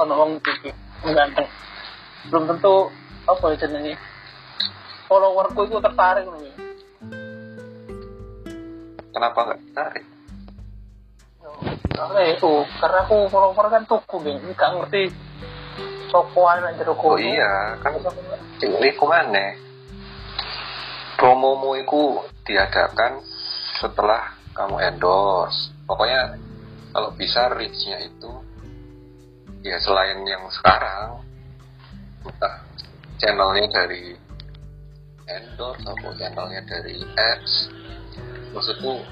ono wong iki ganteng belum tentu apa ya jenenge followerku itu tertarik ya. Kenapa nggak tertarik? Karena itu, karena aku follower kan tuku geng, nggak ngerti toko aja jero Oh iya, kan ini ke mana? Promomu itu diadakan setelah kamu endorse. Pokoknya kalau bisa reach-nya itu ya selain yang sekarang entah channelnya dari endorse atau channelnya dari ads maksudku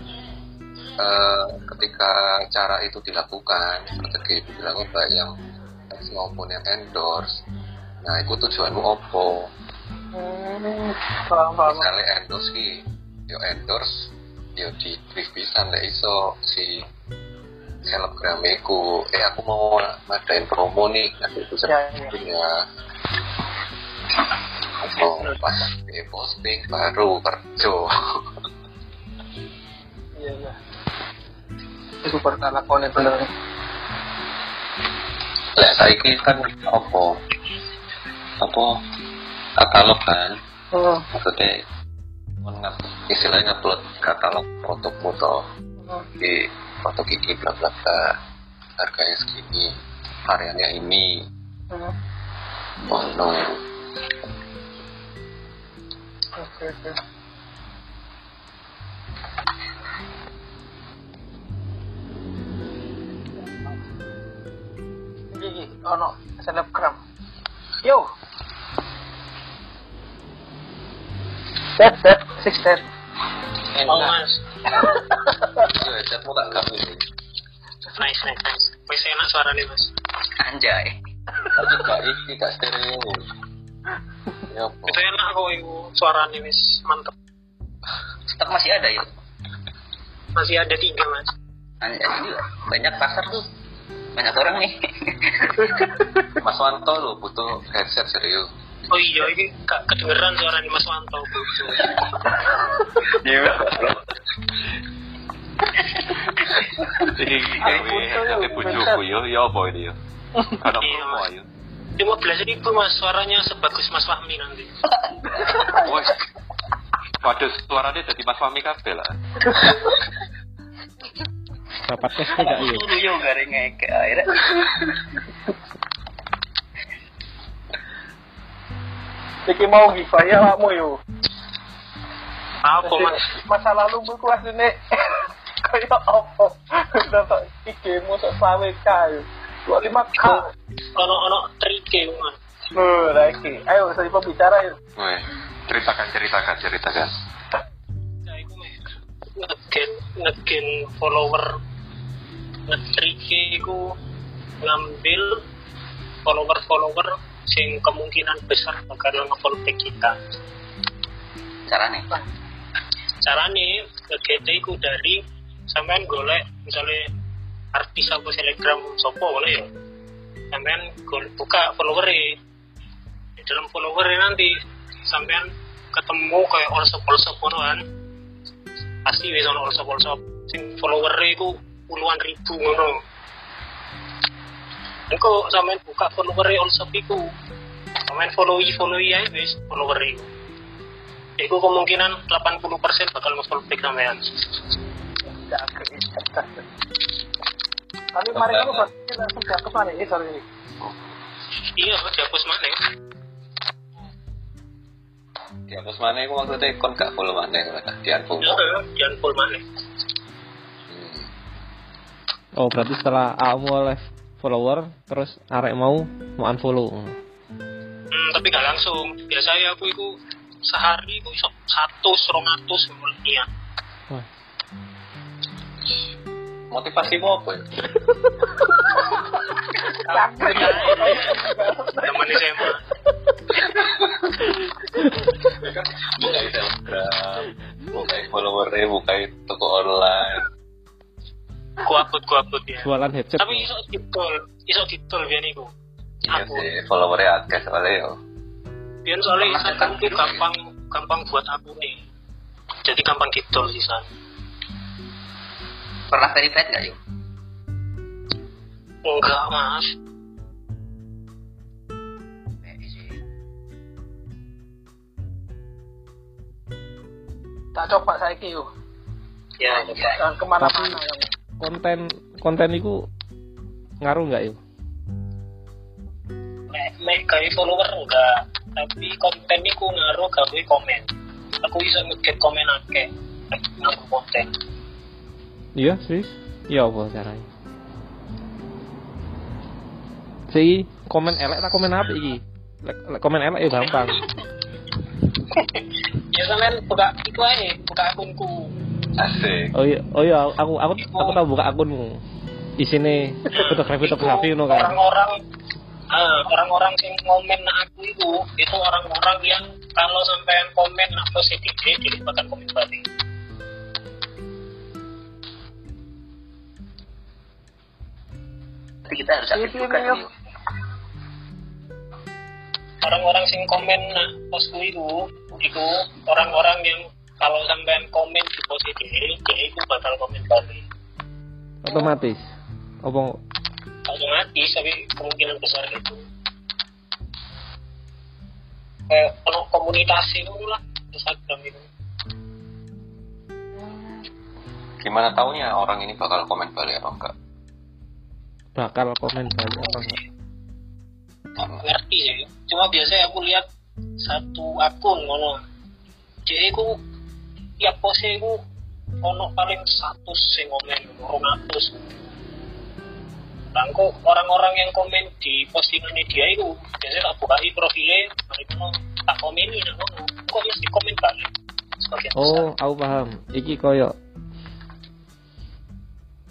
eh, ketika cara itu dilakukan strategi itu dilakukan baik yang ads maupun yang endorse nah itu tujuanmu opo Hmm, misalnya endorse ki yo endorse yo di brief pisan lek iso si selebgram iku eh aku mau ngadain promo nih nanti itu Ya, ya. ya Oh, pas eh, posting baru kerja Iya iya. Itu pernah lakonnya bener. Lek saiki kan apa? Apa katalog kan? Hmm. Maksudnya istilahnya upload katalog produkmu toh Hmm. di foto gigi bla bla bla harganya segini variannya ini Hmm. oh no Oke oke. Gigi, ono selebgram. Yo. Dead, dead, six dead. Oh mas, itu headsetmu tak gak ini nice nice. Wis enak suaranya mas. Anjay. tapi gak ini gak stereo ya apa Itu enak kok itu suaranya wis mantep. Stok masih ada yuk. Masih ada tiga mas. Anjay juga. Banyak pasar tuh. Banyak orang nih. Mas Wanto lo butuh headset serius Oh iya, ini gak kedengeran suaranya Mas Wanto. Iya. headset bojoku yo yo apa ini yo. Iya, promo. Lima belas ribu mas, suaranya sebagus Mas Fahmi nanti. Wes. Waduh, suaranya jadi Mas Fahmi kabeh lah. Dapat tes tidak yuk. Yo garing ngeke akhirnya. Iki mau giveaway awakmu yo. Apa mas? Masa lalu ku asline kaya apa? Dapat IG-mu sok 20k yo. 25k. Ono ono trike mas. Loh, lagi. Ayo, saya pembicara yuk. Weh, ceritakan ceritakan ceritakan. Itu meh ngeget ngegen follower ngetrike iku ngambil follower follower sing kemungkinan besar bakal nge-follow back kita. Caranya. carane ngegete iku dari sampean golek misalnya artis apa selebgram sopo boleh ya? Sampean buka follower di dalam follower nanti sampean ketemu kayak olsop olsop kan. Pasti ono olsop olsop sing follower iku puluhan ribu ngono. Engko sampean buka follower olsop iku sampean follow follow ae wis follower Iku. Kemungkinan 80% bakal nge-follow back sampean. Tapi mari kamu pasti langsung cakep mana ini sorry ini. Iya, dihapus mana? dihapus mana itu maksudnya kon gak follow mana mereka di unfollow Ya, jangan full mana. Oh berarti setelah kamu oleh follower terus arek mau mau unfollow. Hmm, tapi gak langsung. Biasanya aku itu sehari itu iso satu, serong atus, iya. Motivasimu apa ya Teman SMA. buka telegram buka followernya buka toko online Ku upload, ku upload ya. Jualan headset. Tapi iso ditol, iso ditol biar niku. iya sih followernya akeh soalnya yo biar soalnya Instagram itu gampang, gampang buat aku nih. Jadi gampang ditol sih san. Pernah verified nggak yuk? enggak mas. Tak coba saya yuk. ya coba Jangan ke mana-mana. yang konten konten itu ngaruh nggak yuk mek mek gawe follower enggak tapi konten iku ngaruh gawe komen aku bisa nge komen akeh nek ngaruh konten iya sih iya apa caranya si komen elek tak komen apa iki Lek- komen elek ya gampang ya sampean buka itu aja buka akunku asik oh iya oh iya aku aku aku tahu buka akunmu isine fotografi fotografi no kan orang-orang ah, orang-orang yang ngomen nak aku itu itu orang-orang yang kalau sampean komen nak positif dilibatkan komen balik kita harus aktif Ini, juga ini, nih. yuk. orang-orang yang komen nak postku itu itu orang-orang yang kalau sampean komen di positif dia itu bakal komen balik. Otomatis. Apa? Otomatis tapi kemungkinan besar itu. Kayak kalau komunitas itu lah Instagram itu. Gimana taunya orang ini bakal komen balik apa enggak bakal komen balik apa enggak Nggak ngerti sih cuma biasanya aku lihat satu akun ngono. Jadi aku tiap pose aku ono paling satu sing komen orang atus. Langko orang-orang yang komen di postingan dia itu biasanya tak buka profilnya mereka tak komeni ngono. Kok mesti komen balik? Oh aku paham. Iki koyo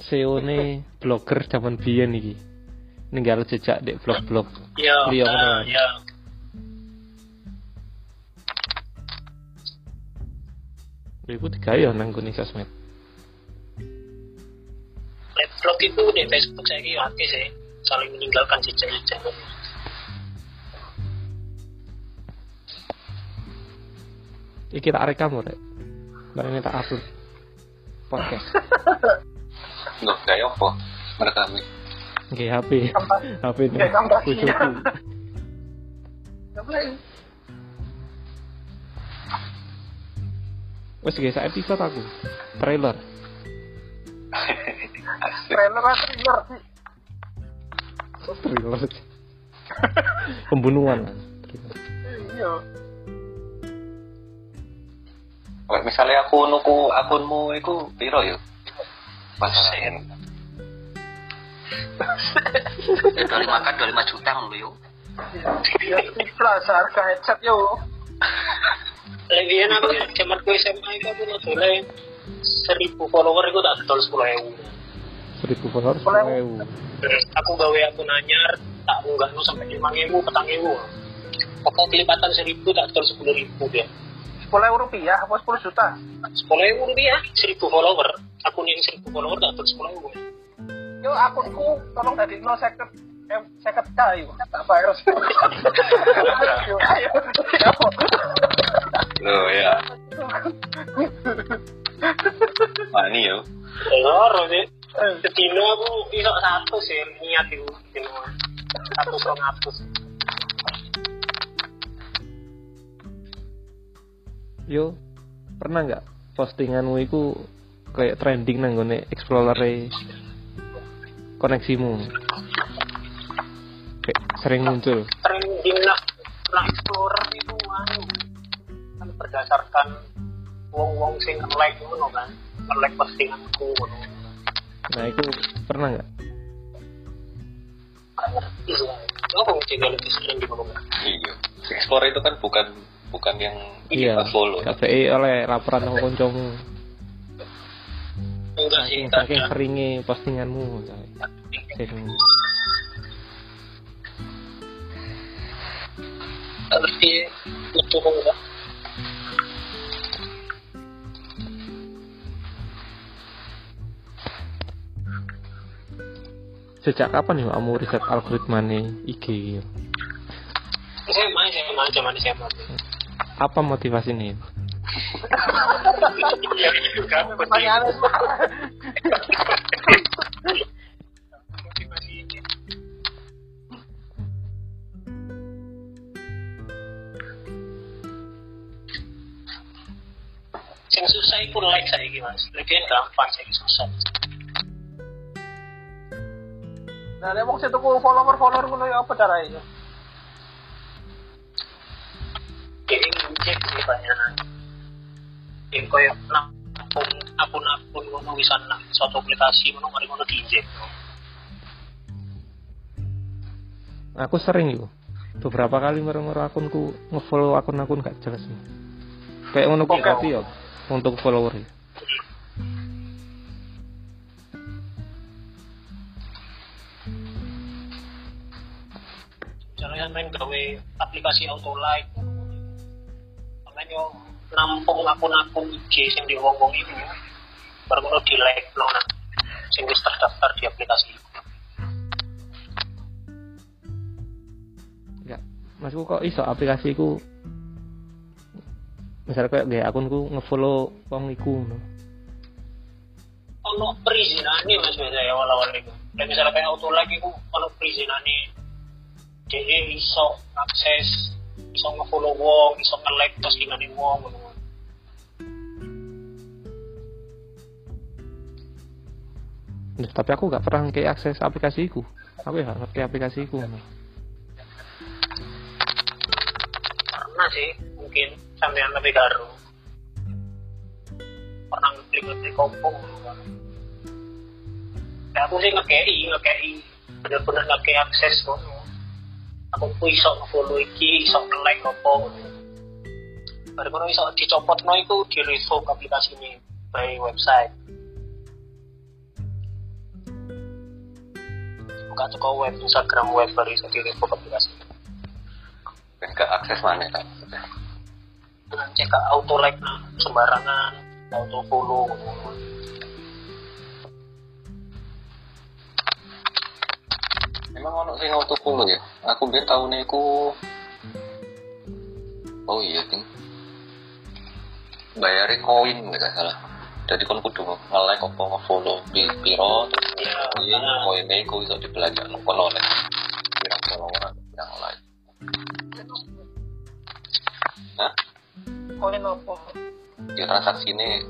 SEO ne blogger zaman biyen iki. Ninggal jejak di blog-blog. Ya Iya, nah, bener. ya iku digawe ya nang gone sosmed. Vlog itu di Facebook saya kira oke sih saling meninggalkan jejak-jejak. Iki tak rekam rek. Bareng ini tak upload. Podcast Loh, kayak apa mereka nggih HP HP ini Kayak gambar bojoku Nggak boleh. wes guys saya episode aku. Trailer. Trailer lah trailer? Sih. trailer. Pembunuhan. Iya. Misalnya aku nuku akunmu itu piro yuk pasaran Ya, dua lima kan dua lima juta ngono yuk. Ya ikhlas harga headset yo. Lebihan aku zaman gue SMA itu aku nodolnya seribu follower itu tak dol sepuluh ewu. seribu followers Boleh. ewu Aku gawe akun anyar tak unggah no sampai lima ewu, petang ewu. Pokoknya kelipatan seribu tak dol sepuluh ribu dia. Sepuluh rupiah apa sepuluh juta? Sepuluh ewu rupiah, seribu follower. Akun yang seribu follower tak dol sepuluh ewu. Yo akunku tolong dari no seket eh seket kayu tak virus. Ayo, ayo. Ayo. loh ya mani yuk Loro sih. Sedino aku iso satu sih niat itu. Sedino. Satu song atus. yo pernah nggak postinganmu itu kayak trending nang gone explorer koneksimu. Kayak sering muncul. Trending lah nah explorer itu anu kan berdasarkan wong-wong sing like ngono kan like postinganku ngono. Nah itu pernah nggak? Ngerti sih lebih sering di iya. Explore itu kan bukan bukan yang iya. kita follow. KPI oleh laporan sama koncomu saking saking seringnya postinganmu sering ngerti itu enggak? Sejak kapan nih kamu riset algoritma nih IG gitu? saya main saya main zaman SMA apa motivasi nih Ya Pertanyaannya. Sing susah itu like saya mas, lebih gampang saya susah. Nah, wong sing tuku follower-follower ngono ya apa caranya? Jadi ngecek sih banyak. Yang koyo nampung akun-akun ngono bisa nang suatu aplikasi ngono mari ngono diinjek. Aku sering yo. Beberapa kali mereng-mereng akunku ngefollow akun-akun gak jelas nih. Kayak ngono kuwi tapi yo untuk follower. ya. Misalnya main gawe aplikasi auto like, sampean yo nampung akun-akun IG sing di wong-wong itu, baru ngono di like no sing wis terdaftar di aplikasi itu. Enggak. Masku kok iso aplikasiku misalnya kayak gaya akunku ngefollow wong iku no. Ono perizinane mas biasa ya awal-awal itu. Dan misalnya kayak auto like itu ono perizinane, dia iso akses, iso nge-follow wong, iso nge-like postingan wong, Nah, tapi aku gak pernah kayak akses aplikasiku. Aku ya gak ngerti aplikasiku. karena sih mungkin sampean lebih garu pernah ngeklik ngeklik kompong ya aku sih ngekei ngekei. Bener-bener ngekei akses kok aku pun iso nge-follow iki iso nge-like apa. Baru kono iso dicopot no iku di revoke aplikasi ini by website buka toko web Instagram web di revoke aplikasi dan ke akses mana kan dengan cek auto like sembarangan auto follow Emang ono sing auto follow ya? Aku biar tahun iku Oh iya, Ting. Bayarin koin nggak salah. Jadi kon kudu nge-like apa nge-follow piro Ya, nah. koin iku iso dibelanja kono oleh pirang follower pirang like. Hah? Koin apa? Ya transaksi ini